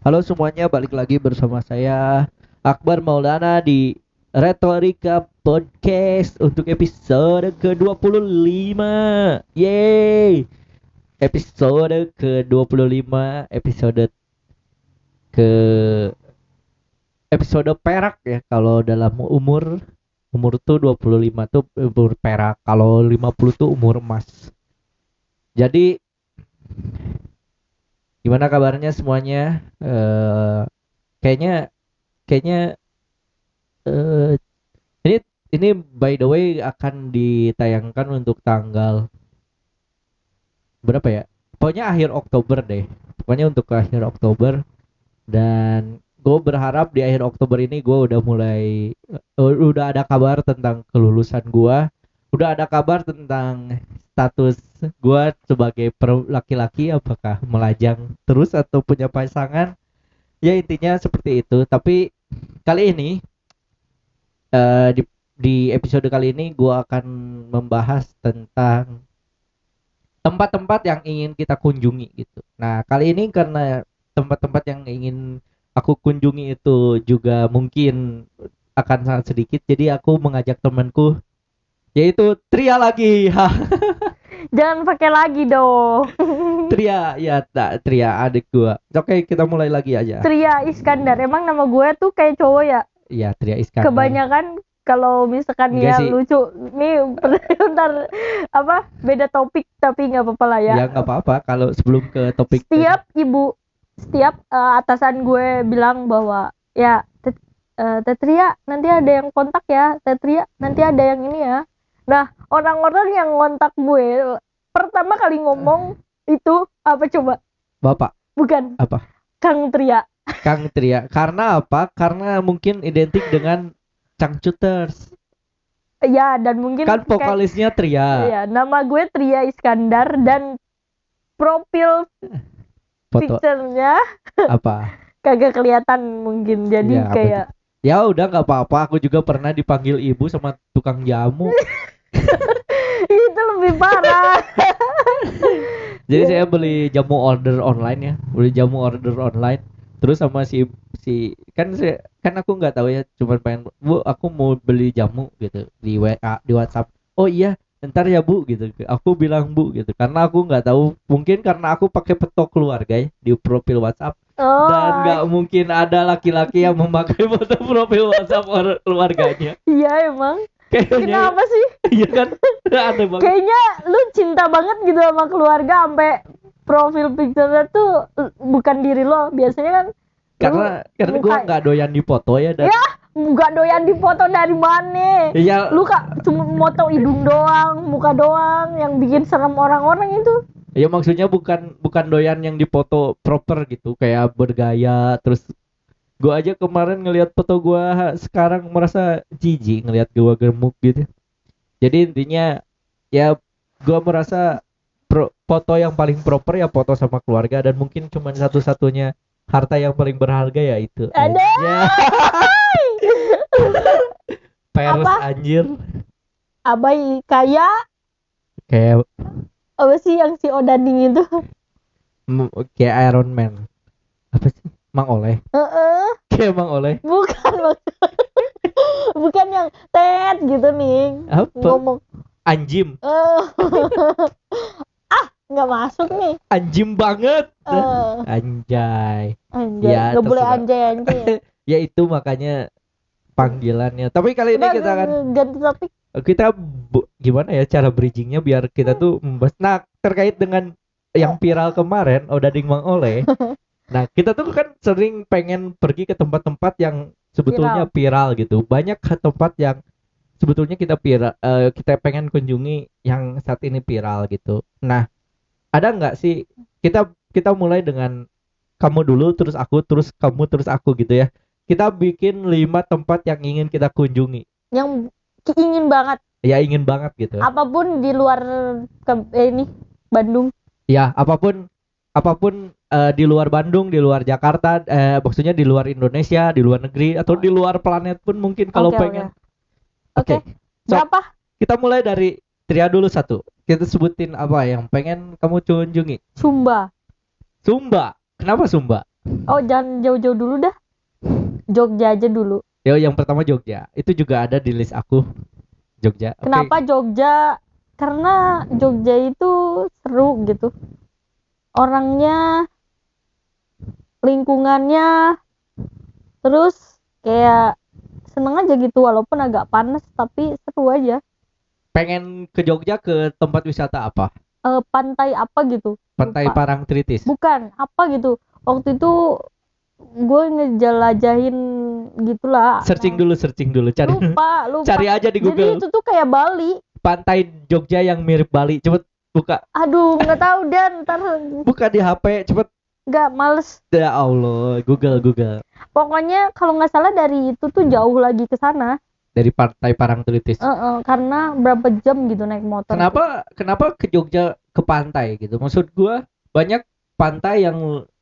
Halo semuanya, balik lagi bersama saya Akbar Maulana di Retorika Podcast untuk episode ke-25. Yeay. Episode ke-25, episode ke episode perak ya kalau dalam umur umur tuh 25 tuh umur perak, kalau 50 tuh umur emas. Jadi gimana kabarnya semuanya? Eh kayaknya kayaknya eh ini ini by the way akan ditayangkan untuk tanggal berapa ya? Pokoknya akhir Oktober deh. Pokoknya untuk akhir Oktober dan gue berharap di akhir Oktober ini gue udah mulai uh, udah ada kabar tentang kelulusan gue udah ada kabar tentang status gue sebagai laki-laki apakah melajang terus atau punya pasangan? Ya intinya seperti itu. Tapi kali ini eh, di di episode kali ini gue akan membahas tentang tempat-tempat yang ingin kita kunjungi gitu. Nah kali ini karena tempat-tempat yang ingin aku kunjungi itu juga mungkin akan sangat sedikit jadi aku mengajak temanku yaitu Tria lagi Jangan pakai lagi dong. Tria ya tak Tria adik gua oke kita mulai lagi aja Tria Iskandar. Emang nama gue tuh kayak cowok ya. Iya Tria Iskandar Kebanyakan kalau misalkan Enggak ya sih. lucu. Nih bentar apa beda topik tapi nggak apa-apa lah ya. ya nggak apa-apa kalau sebelum ke topik Setiap ibu, setiap eh, atasan gue bilang bahwa ya eh, Tetria nanti ada yang kontak ya. Tetria nanti ada yang ini ya. Nah orang-orang yang kontak gue pertama kali ngomong itu apa coba? Bapak. Bukan. Apa? Kang Tria. Kang Tria. Karena apa? Karena mungkin identik dengan Cangcuters Ya dan mungkin kan kayak- vokalisnya Tria. Iya, nama gue Tria Iskandar dan profil foto. picture-nya apa? kagak kelihatan mungkin. Jadi Ya, kayak ya udah nggak apa-apa. Aku juga pernah dipanggil ibu sama tukang jamu itu lebih parah. Jadi saya beli jamu order online ya, beli jamu order online. Terus sama si si kan saya kan aku nggak tahu ya, cuma pengen bu aku mau beli jamu gitu di WA di WhatsApp. Oh iya, ntar ya bu gitu. Aku bilang bu gitu, karena aku nggak tahu. Mungkin karena aku pakai petok keluarga ya di profil WhatsApp Oh, dan nggak mungkin ada laki-laki yang memakai foto profil WhatsApp keluarganya. iya emang. Kayaknya Kenapa sih? iya kan aneh banget. Kayaknya lu cinta banget gitu sama keluarga sampai profil picture-nya tuh bukan diri lo. Biasanya kan Karena karena gue nggak doyan di foto ya dan ya nggak doyan dipoto dari mana. ya Lu kak cuma moto hidung doang, muka doang yang bikin serem orang-orang itu. Ya maksudnya bukan bukan doyan yang dipoto proper gitu kayak bergaya terus gua aja kemarin ngelihat foto gua sekarang merasa jijik ngelihat gua gemuk gitu. Jadi intinya ya gua merasa pro- foto yang paling proper ya foto sama keluarga dan mungkin cuman satu-satunya harta yang paling berharga ya itu. Ada. Ya. Pers Apa? anjir Abai kaya kayak apa sih yang si Odading itu? kayak Iron Man. Apa sih? Mang Oleh. Heeh, Kayak Mang Oleh. bukan maksud- bukan yang tet gitu nih Apa? ngomong Anjim. eh ah nggak masuk nih anjim banget. Eh. Anjay. Anjay. Ya, nggak boleh anjay anjay ya itu makanya panggilannya. Tapi kali ini Udah, kita akan ganti topik. kita bu- gimana ya cara bridgingnya biar kita tuh membahas. Nah terkait dengan yang viral kemarin Odading Mang Oleh nah kita tuh kan sering pengen pergi ke tempat-tempat yang sebetulnya viral, gitu. Banyak tempat yang sebetulnya kita viral eh, kita pengen kunjungi yang saat ini viral gitu. Nah ada nggak sih kita kita mulai dengan kamu dulu terus aku terus kamu terus aku gitu ya. Kita bikin lima tempat yang ingin kita kunjungi. Yang ingin banget. Ya ingin banget gitu. Apa pun di luar ke, eh, ini Bandung. Ya apa pun apa pun eh, di luar Bandung di luar Jakarta eh, maksudnya di luar Indonesia di luar negeri atau di luar planet pun mungkin kalau Oke, pengen. oke. Oke. So- berapa? kita mulai dari Tria dulu satu. Kita sebutin apa yang pengen kamu kunjungi. Sumba. Sumba. Kenapa Sumba? Oh jangan jauh-jauh dulu dah. Jogja aja dulu. Ya yang pertama Jogja. Itu juga ada di list aku. Jogja. Kenapa Jogja? Karena Jogja itu seru gitu orangnya lingkungannya terus kayak seneng aja gitu walaupun agak panas tapi seru aja Pengen ke Jogja ke tempat wisata apa? Eh, pantai apa gitu Pantai Lupa. Parangtritis. bukan apa gitu waktu itu gue ngejelajahin gitulah Searching dulu, searching dulu. Cari lupa lupa cari aja di jadi Google. itu tuh kayak Bali Pantai Jogja yang mirip Bali. Cepet buka aduh nggak tahu dan ntar buka di HP. Cepet. nggak males Ya Allah, Google Google. pokoknya kalau nggak salah dari itu tuh jauh lagi ke sana Dari Pantai Parangtritis. Eh, eh, karena berapa jam gitu naik motor Kenapa kenapa ke Jogja ke pantai gitu? Maksud gua banyak pantai yang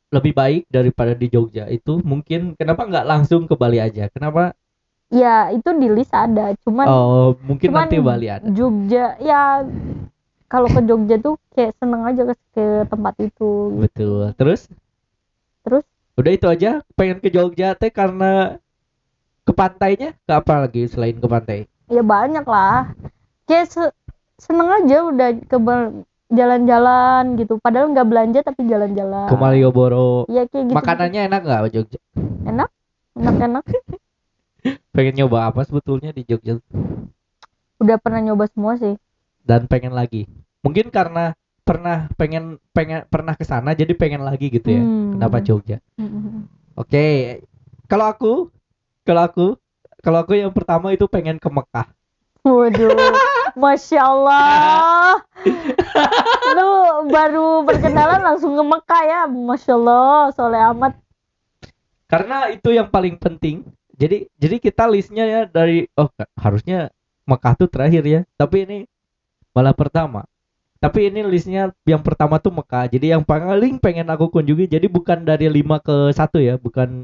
lebih baik daripada di Jogja itu mungkin kenapa nggak langsung ke Bali aja? Kenapa? ya itu di list ada cuman Oh mungkin cuman nanti Bali ada. Jogja ya kalau ke Jogja tuh kayak seneng aja ke, ke tempat itu Betul. Terus? Terus? Udah itu aja. Pengen ke Jogja teh karena ke pantainya? Ke apa lagi selain ke pantai? ya banyak lah kayak se- seneng aja udah ke jalan-jalan gitu padahal nggak belanja tapi jalan-jalan Ke Malioboro. ya kayak gitu Makanannya enak nggak Jogja? enak enak enak Pengen nyoba apa sebetulnya di Jogja? udah pernah nyoba semua sih Dan pengen lagi. Mungkin karena pernah pengen pengen pernah ke sana jadi pengen lagi gitu ya. Hmm. Kenapa Jogja? Mm-mm. Oke. Kalau aku kalau aku kalau aku yang pertama itu pengen ke Mekah. Waduh, masya Allah. Lu baru perkenalan langsung ke Mekah ya, masya Allah, soleh amat. Karena itu yang paling penting. Jadi jadi kita listnya ya dari oh harusnya Mekah tuh terakhir ya. Tapi ini malah pertama. Tapi ini listnya yang pertama tuh Mekah. Jadi yang paling pengen aku kunjungi jadi bukan dari lima ke satu ya, bukan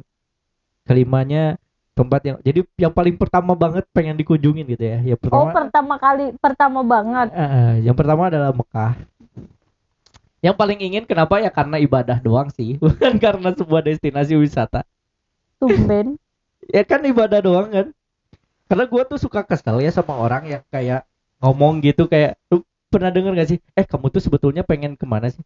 kelimanya tempat yang jadi yang paling pertama banget pengen dikunjungin gitu ya. Yang Oh, pertama pertama kali, pertama banget. Eh, eh, yang pertama adalah Mekah. Yang paling ingin kenapa ya karena ibadah doang sih, bukan karena sebuah destinasi wisata. Tumben. Ya kan ibadah doang kan. Karena gua tuh suka kesel ya sama orang yang kayak ngomong gitu kayak lu pernah denger gak sih? Eh kamu tuh sebetulnya pengen ke mana sih?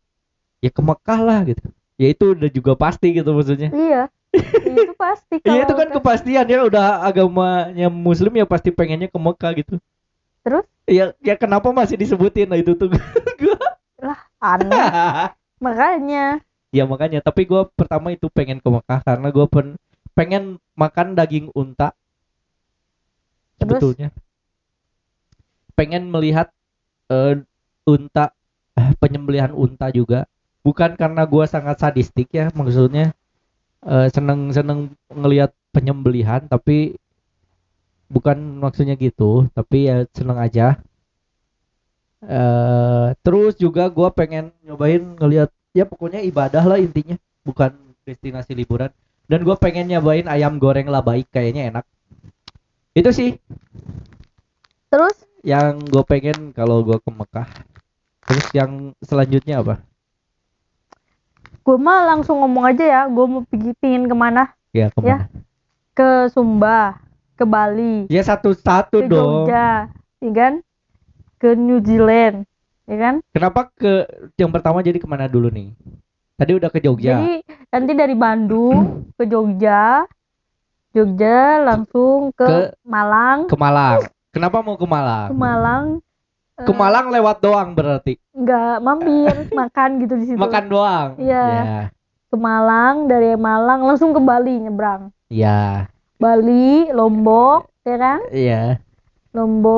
Ya ke Mekah lah gitu. Ya itu udah juga pasti gitu maksudnya. iya. itu pasti. Iya itu kan kepastian ya udah agamanya Muslim ya pasti pengennya ke Mekah gitu. Terus? Ya ya kenapa masih disebutin nah itu tuh aneh. Makanya. Ya makanya, tapi gue pertama itu pengen ke Mekah karena gue pen pengen makan daging unta. Terus? Pengen melihat eh, unta, eh, penyembelihan unta juga. Bukan karena gue sangat sadistik ya, maksudnya eh, seneng seneng ngelihat penyembelihan, tapi bukan maksudnya gitu, tapi ya seneng aja. eh terus juga gue pengen nyobain ngelihat ya pokoknya ibadah lah intinya bukan destinasi liburan dan gue pengen nyobain ayam goreng lah baik kayaknya enak itu sih Terus? Yang gue pengen kalau gue ke Mekah. Terus yang selanjutnya apa? Gue mah langsung ngomong aja ya. Gue mau pergi pingin ke mana? ya ke mana Ke Sumba, ke Bali, ya satu-satu ke dong. Jogja, ya kan? Ke New Zealand, ya kan? kenapa ke yang pertama jadi ke mana dulu nih? Tadi udah ke Jogja. Jadi nanti dari Bandung ke Jogja, Jogja langsung ke, Ke- Malang, ke Malang kenapa mau ke ke Malang Malang. eh, ke Malang lewat doang berarti nggak mampir makan gitu di situ. makan doang Iya. ya Ke Malang, dari Malang langsung ke Bali nyebrang. ya Bali, Lombok, ya kan? Iya.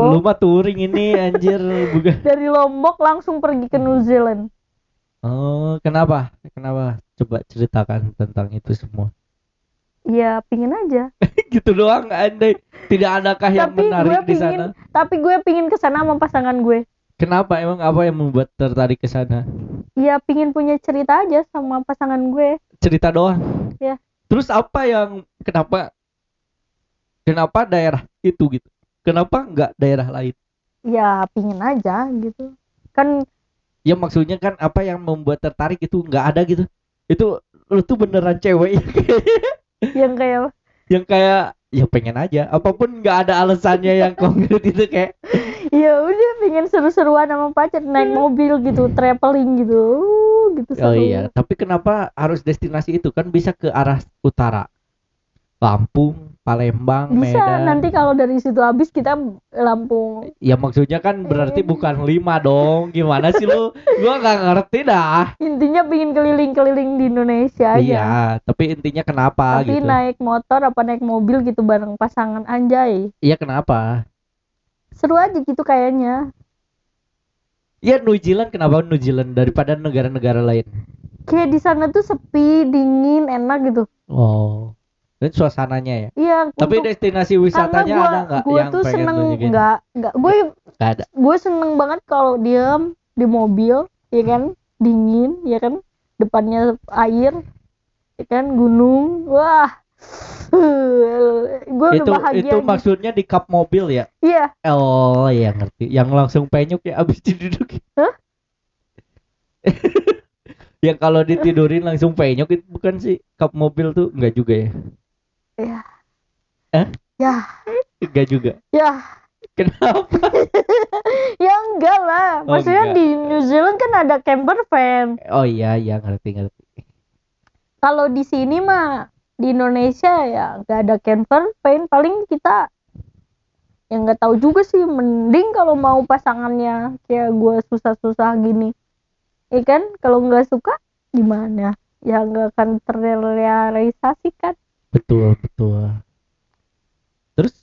Lu Lombok. mah touring ini anjir bukan. Dari Lombok langsung pergi ke New Zealand. Oh, kenapa? Kenapa? Coba ceritakan tentang itu semua. Ya pingin aja. gitu doang andai tidak adakah yang Tapi menarik di sana? tapi gue pingin ke sana sama pasangan gue. Kenapa emang apa yang membuat tertarik ke sana? Ya pingin punya cerita aja sama pasangan gue. Cerita doang. Iya. Terus apa yang kenapa kenapa daerah itu gitu? Kenapa nggak daerah lain? Ya pingin aja gitu. Kan Ya maksudnya kan apa yang membuat tertarik itu nggak ada gitu. Itu lu tuh beneran cewek yang kayak yang kayak ya pengen aja. Apa pun nggak ada alasannya yang konkret itu kayak. Ya udah pengen seru-seruan sama pacar naik mobil gitu traveling gitu. Uh, gitu oh seru. iya tapi kenapa harus destinasi itu? Kan bisa ke arah utara Lampung Palembang bisa Medan. nanti kalau dari situ habis kita Lampung. Ya maksudnya kan berarti bukan lima dong. Gimana sih lu? Gua nggak ngerti dah. Intinya pengen keliling-keliling di Indonesia aja. Iya tapi intinya kenapa tapi gitu? naik motor apa naik mobil gitu bareng pasangan anjay. Iya kenapa? Seru aja gitu kayaknya. Ya New Zealand kenapa New Zealand daripada negara-negara lain? Kayak di sana tuh sepi dingin enak gitu. Oh dan suasananya ya? Iya tapi untuk- destinasi wisatanya gua, ada nggak yang tuh pengen seneng tunjukin nggak nggak gue Nggak ada. gue seneng banget kalau diem di mobil ya kan? Dingin ya kan? Depannya air ya kan? Gunung. Wah. Gue udah itu bahagia itu gitu. maksudnya di kap mobil ya? Iya. Oh ya ngerti. Yang langsung penyuk ya abis diduduk Hah? yang kalau ditidurin langsung penyok itu bukan sih? Kap mobil tuh enggak juga ya ya Eh? ya. Enggak juga. Ya. Kenapa? Ya enggak lah. Oh, maksudnya enggak. di New Zealand kan ada camper van. Oh iya iya ngerti ngerti. Kalau di sini mah di Indonesia ya nggak ada camper van. Paling kita yang nggak tahu juga sih. Mending kalau mau pasangannya kayak gue susah-susah gini. Ya kan? Kalau nggak suka gimana? Ya nggak akan terrealisasikan betul betul. Terus?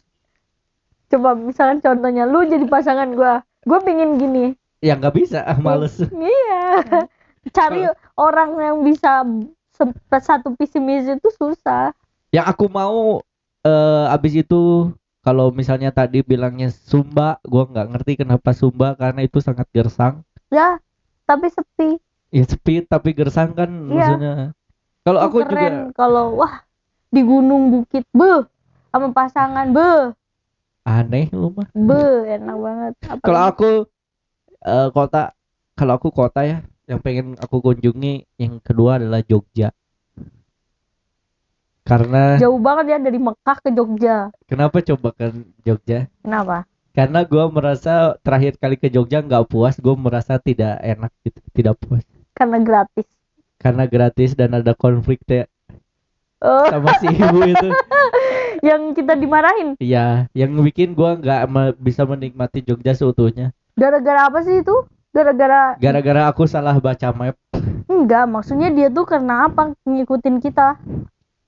Coba misalkan contohnya lu jadi pasangan gue gue pingin gini. Ya nggak bisa ah males. Iya. Cari orang yang bisa satu visi misi itu susah. Yang aku mau eh abis itu kalau misalnya tadi bilangnya Sumba gua nggak ngerti kenapa Sumba karena itu sangat gersang. Ya tapi sepi. Ya sepi tapi gersang kan Iya. maksudnya. Kalau aku keren juga kalau wah di gunung bukit be sama pasangan be. Aneh lu mah. Be enak banget. Kalau aku eh, kota kalau aku kota ya yang pengen aku kunjungi yang kedua adalah Jogja. Karena jauh banget ya dari Mekah ke Jogja. Kenapa coba kan Jogja? Kenapa? Karena gua merasa terakhir kali ke Jogja nggak puas gue merasa tidak enak gitu tidak puas. Karena gratis. Karena gratis dan ada konflik oh. Sama si ibu itu. Yang kita dimarahin? Iya yang bikin gua nggak bisa menikmati Jogja seutuhnya. Gara-gara apa sih itu? Gara-gara gara-gara aku salah baca map. Enggak maksudnya dia tuh karena apa ngikutin kita?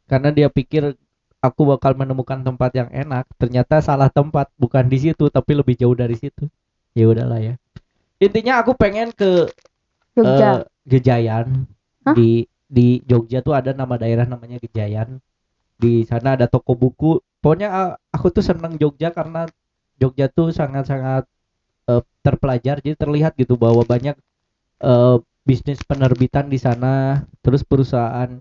Karena dia pikir aku bakal menemukan tempat yang enak ternyata salah tempat bukan di situ tapi lebih jauh dari situ. Ya udahlah ya. Intinya aku pengen ke Jogja. eh, Gejayan Hah? di di Jogja tuh ada nama daerah namanya Gejayan. Di sana ada toko buku. Pokoknya eh, aku tuh seneng Jogja karena Jogja tuh sangat-sangat eh, terpelajar. Jadi terlihat gitu bahwa banyak eh, bisnis penerbitan di sana terus perusahaan.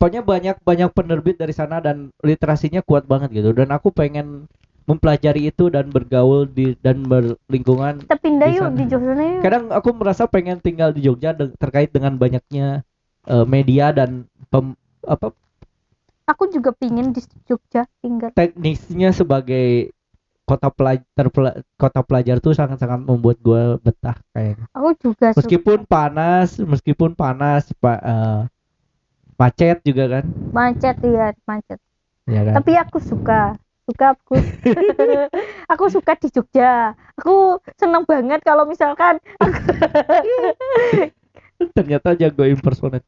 Pokoknya banyak banyak penerbit dari sana dan literasinya kuat banget gitu. Dan aku pengen mempelajari itu dan bergaul di dan berlingkungan kita pindah Di yuk di Jogja yuk. Kadang aku merasa pengen tinggal di Jogja de- terkait dengan banyaknya eh, media dan pem- apa aku juga pingin di Jogja tinggal teknisnya sebagai kota pelajar kota pelajar tuh sangat-sangat membuat gua betah kayaknya. Aku juga suka. Meskipun panas meskipun panas pak eh, macet juga kan? Macet ya macet. Ya kan? Tapi aku suka suka aku aku suka di Jogja. Aku senang banget kalau misalkan ternyata jago impersonate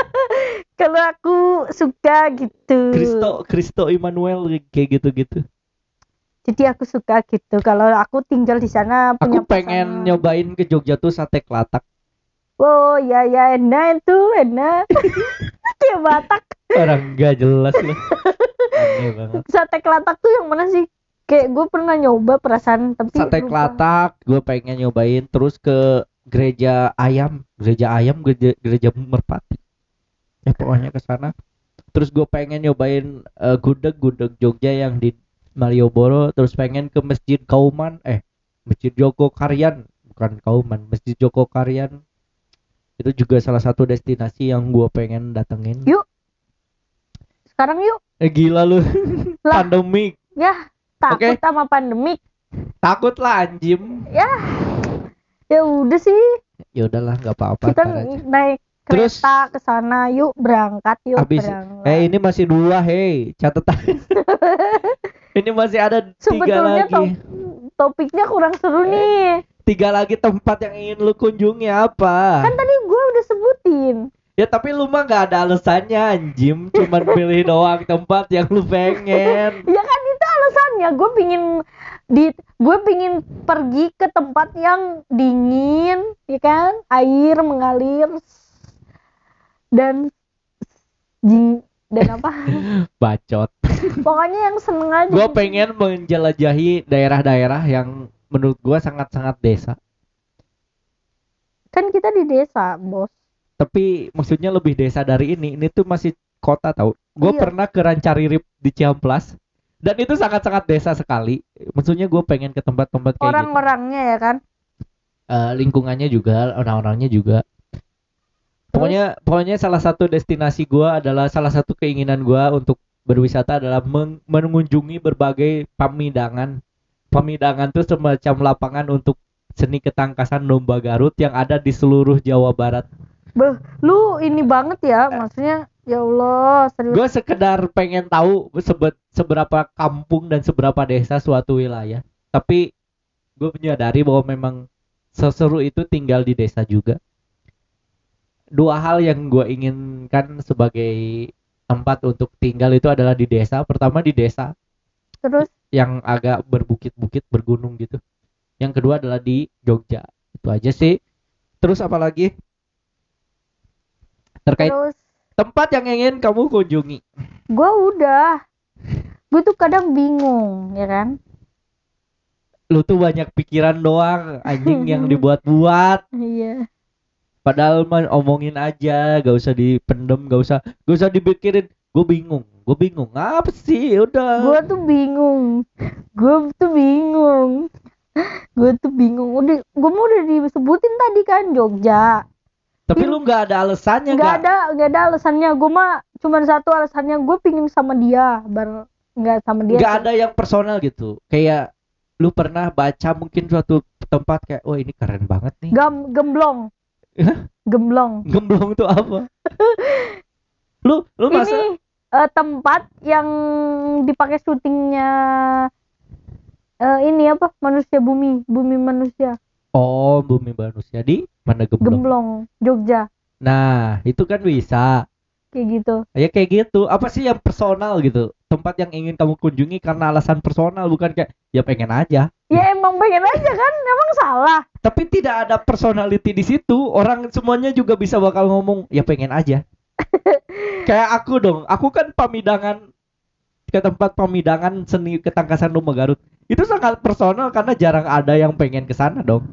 kalau aku suka gitu. Kristo Kristo Immanuel kayak gitu-gitu. Jadi aku suka gitu. Kalau aku tinggal di sana punya aku pengen pasangan. nyobain ke Jogja tuh sate kelatak. Oh ya ya enak itu enak. Kayak Batak. Orang gak jelas loh sate kelatak tuh yang mana sih? Kayak gue pernah nyoba perasaan tapi sate lupa. kelatak gue pengen nyobain. Terus ke gereja ayam gereja ayam gereja, gereja merpati ya pokoknya ke sana terus gue pengen nyobain eh, gudeg gudeg Jogja yang di Malioboro terus pengen ke masjid Kauman eh masjid Joko Karyan bukan Kauman masjid Joko Karyan Itu juga salah satu destinasi yang gua pengen datengin. Yuk. Sekarang yuk. Eh gila lu. Pandemik. Ya, takut Oke. sama pandemik. Takut lah anjim. Ya. Ya udah sih, Ya udahlah nggak apa-apa. kita naik Terus- kereta ke sana yuk berangkat yuk Habis berangkat. eh ini masih dua hei catatan. ini masih ada tiga Sebetulnya lagi. top- topiknya kurang seru Eh. nih. Tiga lagi tempat yang ingin lu kunjungi apa? Kan tadi gue udah sebutin. Ya tapi lu mah nggak ada alasannya anjim, cuman pilih doang tempat yang lu pengen. Ya kan itu alasannya gue pingin di gue pingin pergi ke tempat yang dingin, ya kan, air mengalir dan jing dan apa? Bacot. Pokoknya yang seneng aja. Gua pengen menjelajahi daerah-daerah yang menurut gua sangat-sangat desa. Kan kita di desa, bos. Tapi maksudnya lebih desa dari ini. Ini tuh masih kota tau. Gua Iya. pernah ke Rancaririp di Ciamplas dan itu sangat-sangat desa sekali. Maksudnya gue pengen ke tempat-tempat kayak gitu. Orang-orangnya ya kan. Eh, lingkungannya juga, orang-orangnya juga. Pokoknya pokoknya salah satu destinasi gua adalah salah satu keinginan gua untuk berwisata adalah meng- mengunjungi berbagai pamidangan. Pamidangan tuh semacam lapangan untuk seni ketangkasan domba Garut yang ada di seluruh Jawa Barat. Beh, lu ini banget ya, maksudnya ya Allah, serius. Gue sekedar pengen tahu sebet, seberapa kampung dan seberapa desa suatu wilayah. Tapi gue menyadari bahwa memang seseru itu tinggal di desa juga. Dua hal yang gue inginkan sebagai tempat untuk tinggal itu adalah di desa. Pertama di desa Terus yang agak berbukit-bukit, bergunung gitu. Yang kedua adalah di Jogja. Itu aja sih. Terus apa lagi? Terkait terus tempat yang ingin kamu kunjungi. gue udah. Gue tuh kadang bingung ya kan? Lu tuh banyak pikiran doang anjing yang dibuat-buat. Iya. Padahal mah omongin aja gak usah dipendem gak usah gak usah dipikirin. Gue bingung gue bingung apa sih? Udah. Gue tuh bingung. Gue tuh bingung. Gue tuh bingung. Udah gue mau udah disebutin tadi kan Jogja tapi lu nggak ada alasannya nggak ada nggak ada alasannya. Gue mah cuma satu alasannya gue pingin sama dia bar nggak sama dia nggak sih. ada yang personal gitu. Kayak lu pernah baca mungkin suatu tempat kayak oh ini keren banget nih. Gam, gemblong. Gemblong. Gemblong tuh apa? Lu lu masa ini eh, tempat yang dipakai syutingnya eh, ini apa? Manusia bumi bumi manusia. Oh bumi manusia. Di mana gemblong gemblong Jogja nah itu kan bisa kayak gitu Ya kayak gitu. Apa sih yang personal gitu? Tempat yang ingin kamu kunjungi karena alasan personal bukan kayak ya pengen aja. ya emang pengen aja kan emang salah Tapi tidak ada personality di situ. Orang semuanya juga bisa bakal ngomong ya pengen aja. kayak aku dong. Aku kan pamidangan ke tempat pamidangan seni ketangkasan domba Garut. Itu sangat personal karena jarang ada yang pengen ke sana dong.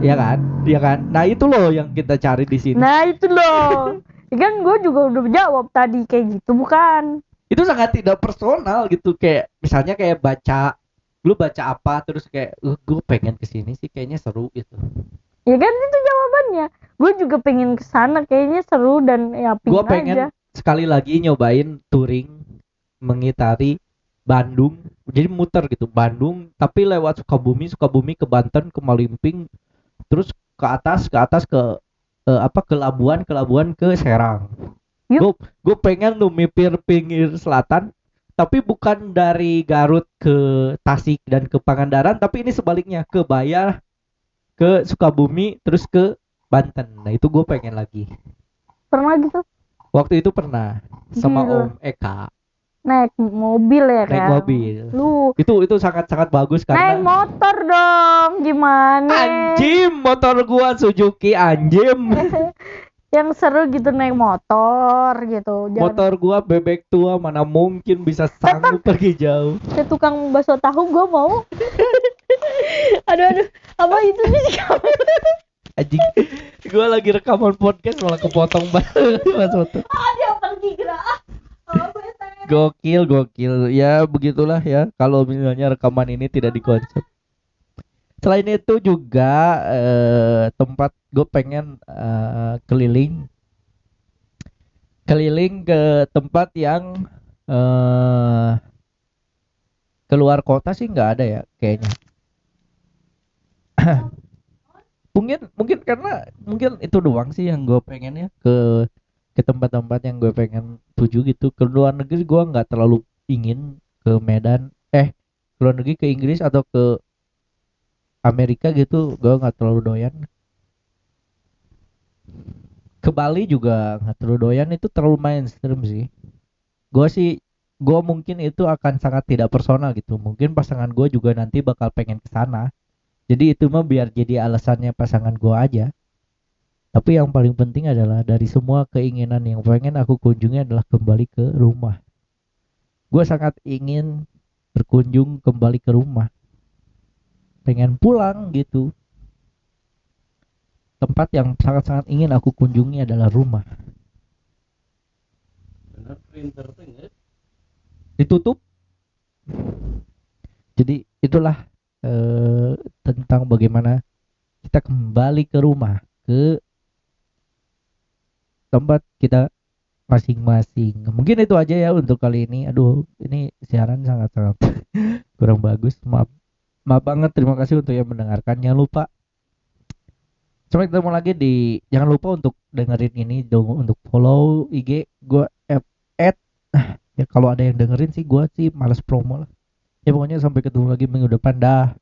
Hmm. Iya kan? Iya kan? Nah, itu loh yang kita cari di sini. nah itu loh kan gue juga udah jawab tadi kayak gitu bukan itu sangat tidak personal gitu kayak misalnya kayak baca lu baca apa terus kayak uh, gue pengen ke sini sih kayaknya seru gitu ya kan itu jawabannya gue juga pengen ke sana kayaknya seru dan ya gue pingin pengen aja sekali lagi nyobain touring mengitari Bandung jadi muter gitu Bandung tapi lewat Sukabumi Sukabumi ke Banten ke Malimping terus ke atas ke atas ke eh, apa ke Labuan ke Labuan ke Serang. Gue gue pengen lu mipir pinggir selatan tapi bukan dari Garut ke Tasik dan ke Pangandaran tapi ini sebaliknya ke Bayar ke Sukabumi terus ke Banten. Nah itu gue pengen lagi. Pernah gitu? Waktu itu pernah sama Gila. Om Eka naik mobil ya kan? naik mobil. Lu itu itu sangat sangat bagus naik karena motor dong gimana? Anjim motor gua Suzuki anjim. Yang seru gitu naik motor gitu. Jangan motor gua bebek tua mana mungkin bisa sanggup pergi jauh. Ke tukang bakso tahu gue mau. Aduh aduh apa itu sih? Kamu anjing gua lagi rekaman podcast malah kepotong banget mas ah dia pergi gerak. Gokil gokil. Ya begitulah ya. Kalau misalnya rekaman ini tidak dikonsep. Selain itu juga eh, tempat gue pengen eh, keliling. Keliling ke tempat yang eh keluar kota sih nggak ada ya kayaknya. Mungkin mungkin karena mungkin itu doang sih yang gue pengen ya ke ke tempat-tempat yang gue pengen tuju gitu. Ke luar negeri gue nggak terlalu ingin ke Medan. Eh ke luar negeri ke Inggris atau ke Amerika gitu gue nggak terlalu doyan. Ke Bali juga nggak terlalu doyan. Itu terlalu mainstream sih. Gue sih gue mungkin itu akan sangat tidak personal gitu. Mungkin pasangan gue juga nanti bakal pengen ke sana. Jadi itu mah biar jadi alasannya pasangan gue aja tapi yang paling penting adalah dari semua keinginan yang pengen aku kunjungi adalah kembali ke rumah. Gue sangat ingin berkunjung kembali ke rumah. Pengen pulang gitu. Tempat yang sangat-sangat ingin aku kunjungi adalah rumah. Printer ditutup. Jadi itulah eh, tentang bagaimana kita kembali ke rumah ke tempat kita masing-masing. Mungkin itu aja ya untuk kali ini. Aduh ini siaran sangat-sangat kurang bagus. Maaf maaf banget. Terima kasih untuk yang mendengarkan. Jangan lupa sampai ketemu lagi di jangan lupa untuk dengerin ini. Dong untuk follow IG gue at ya kalau ada yang dengerin sih gue sih males promo lah. Ya pokoknya sampai ketemu lagi minggu depan. Dah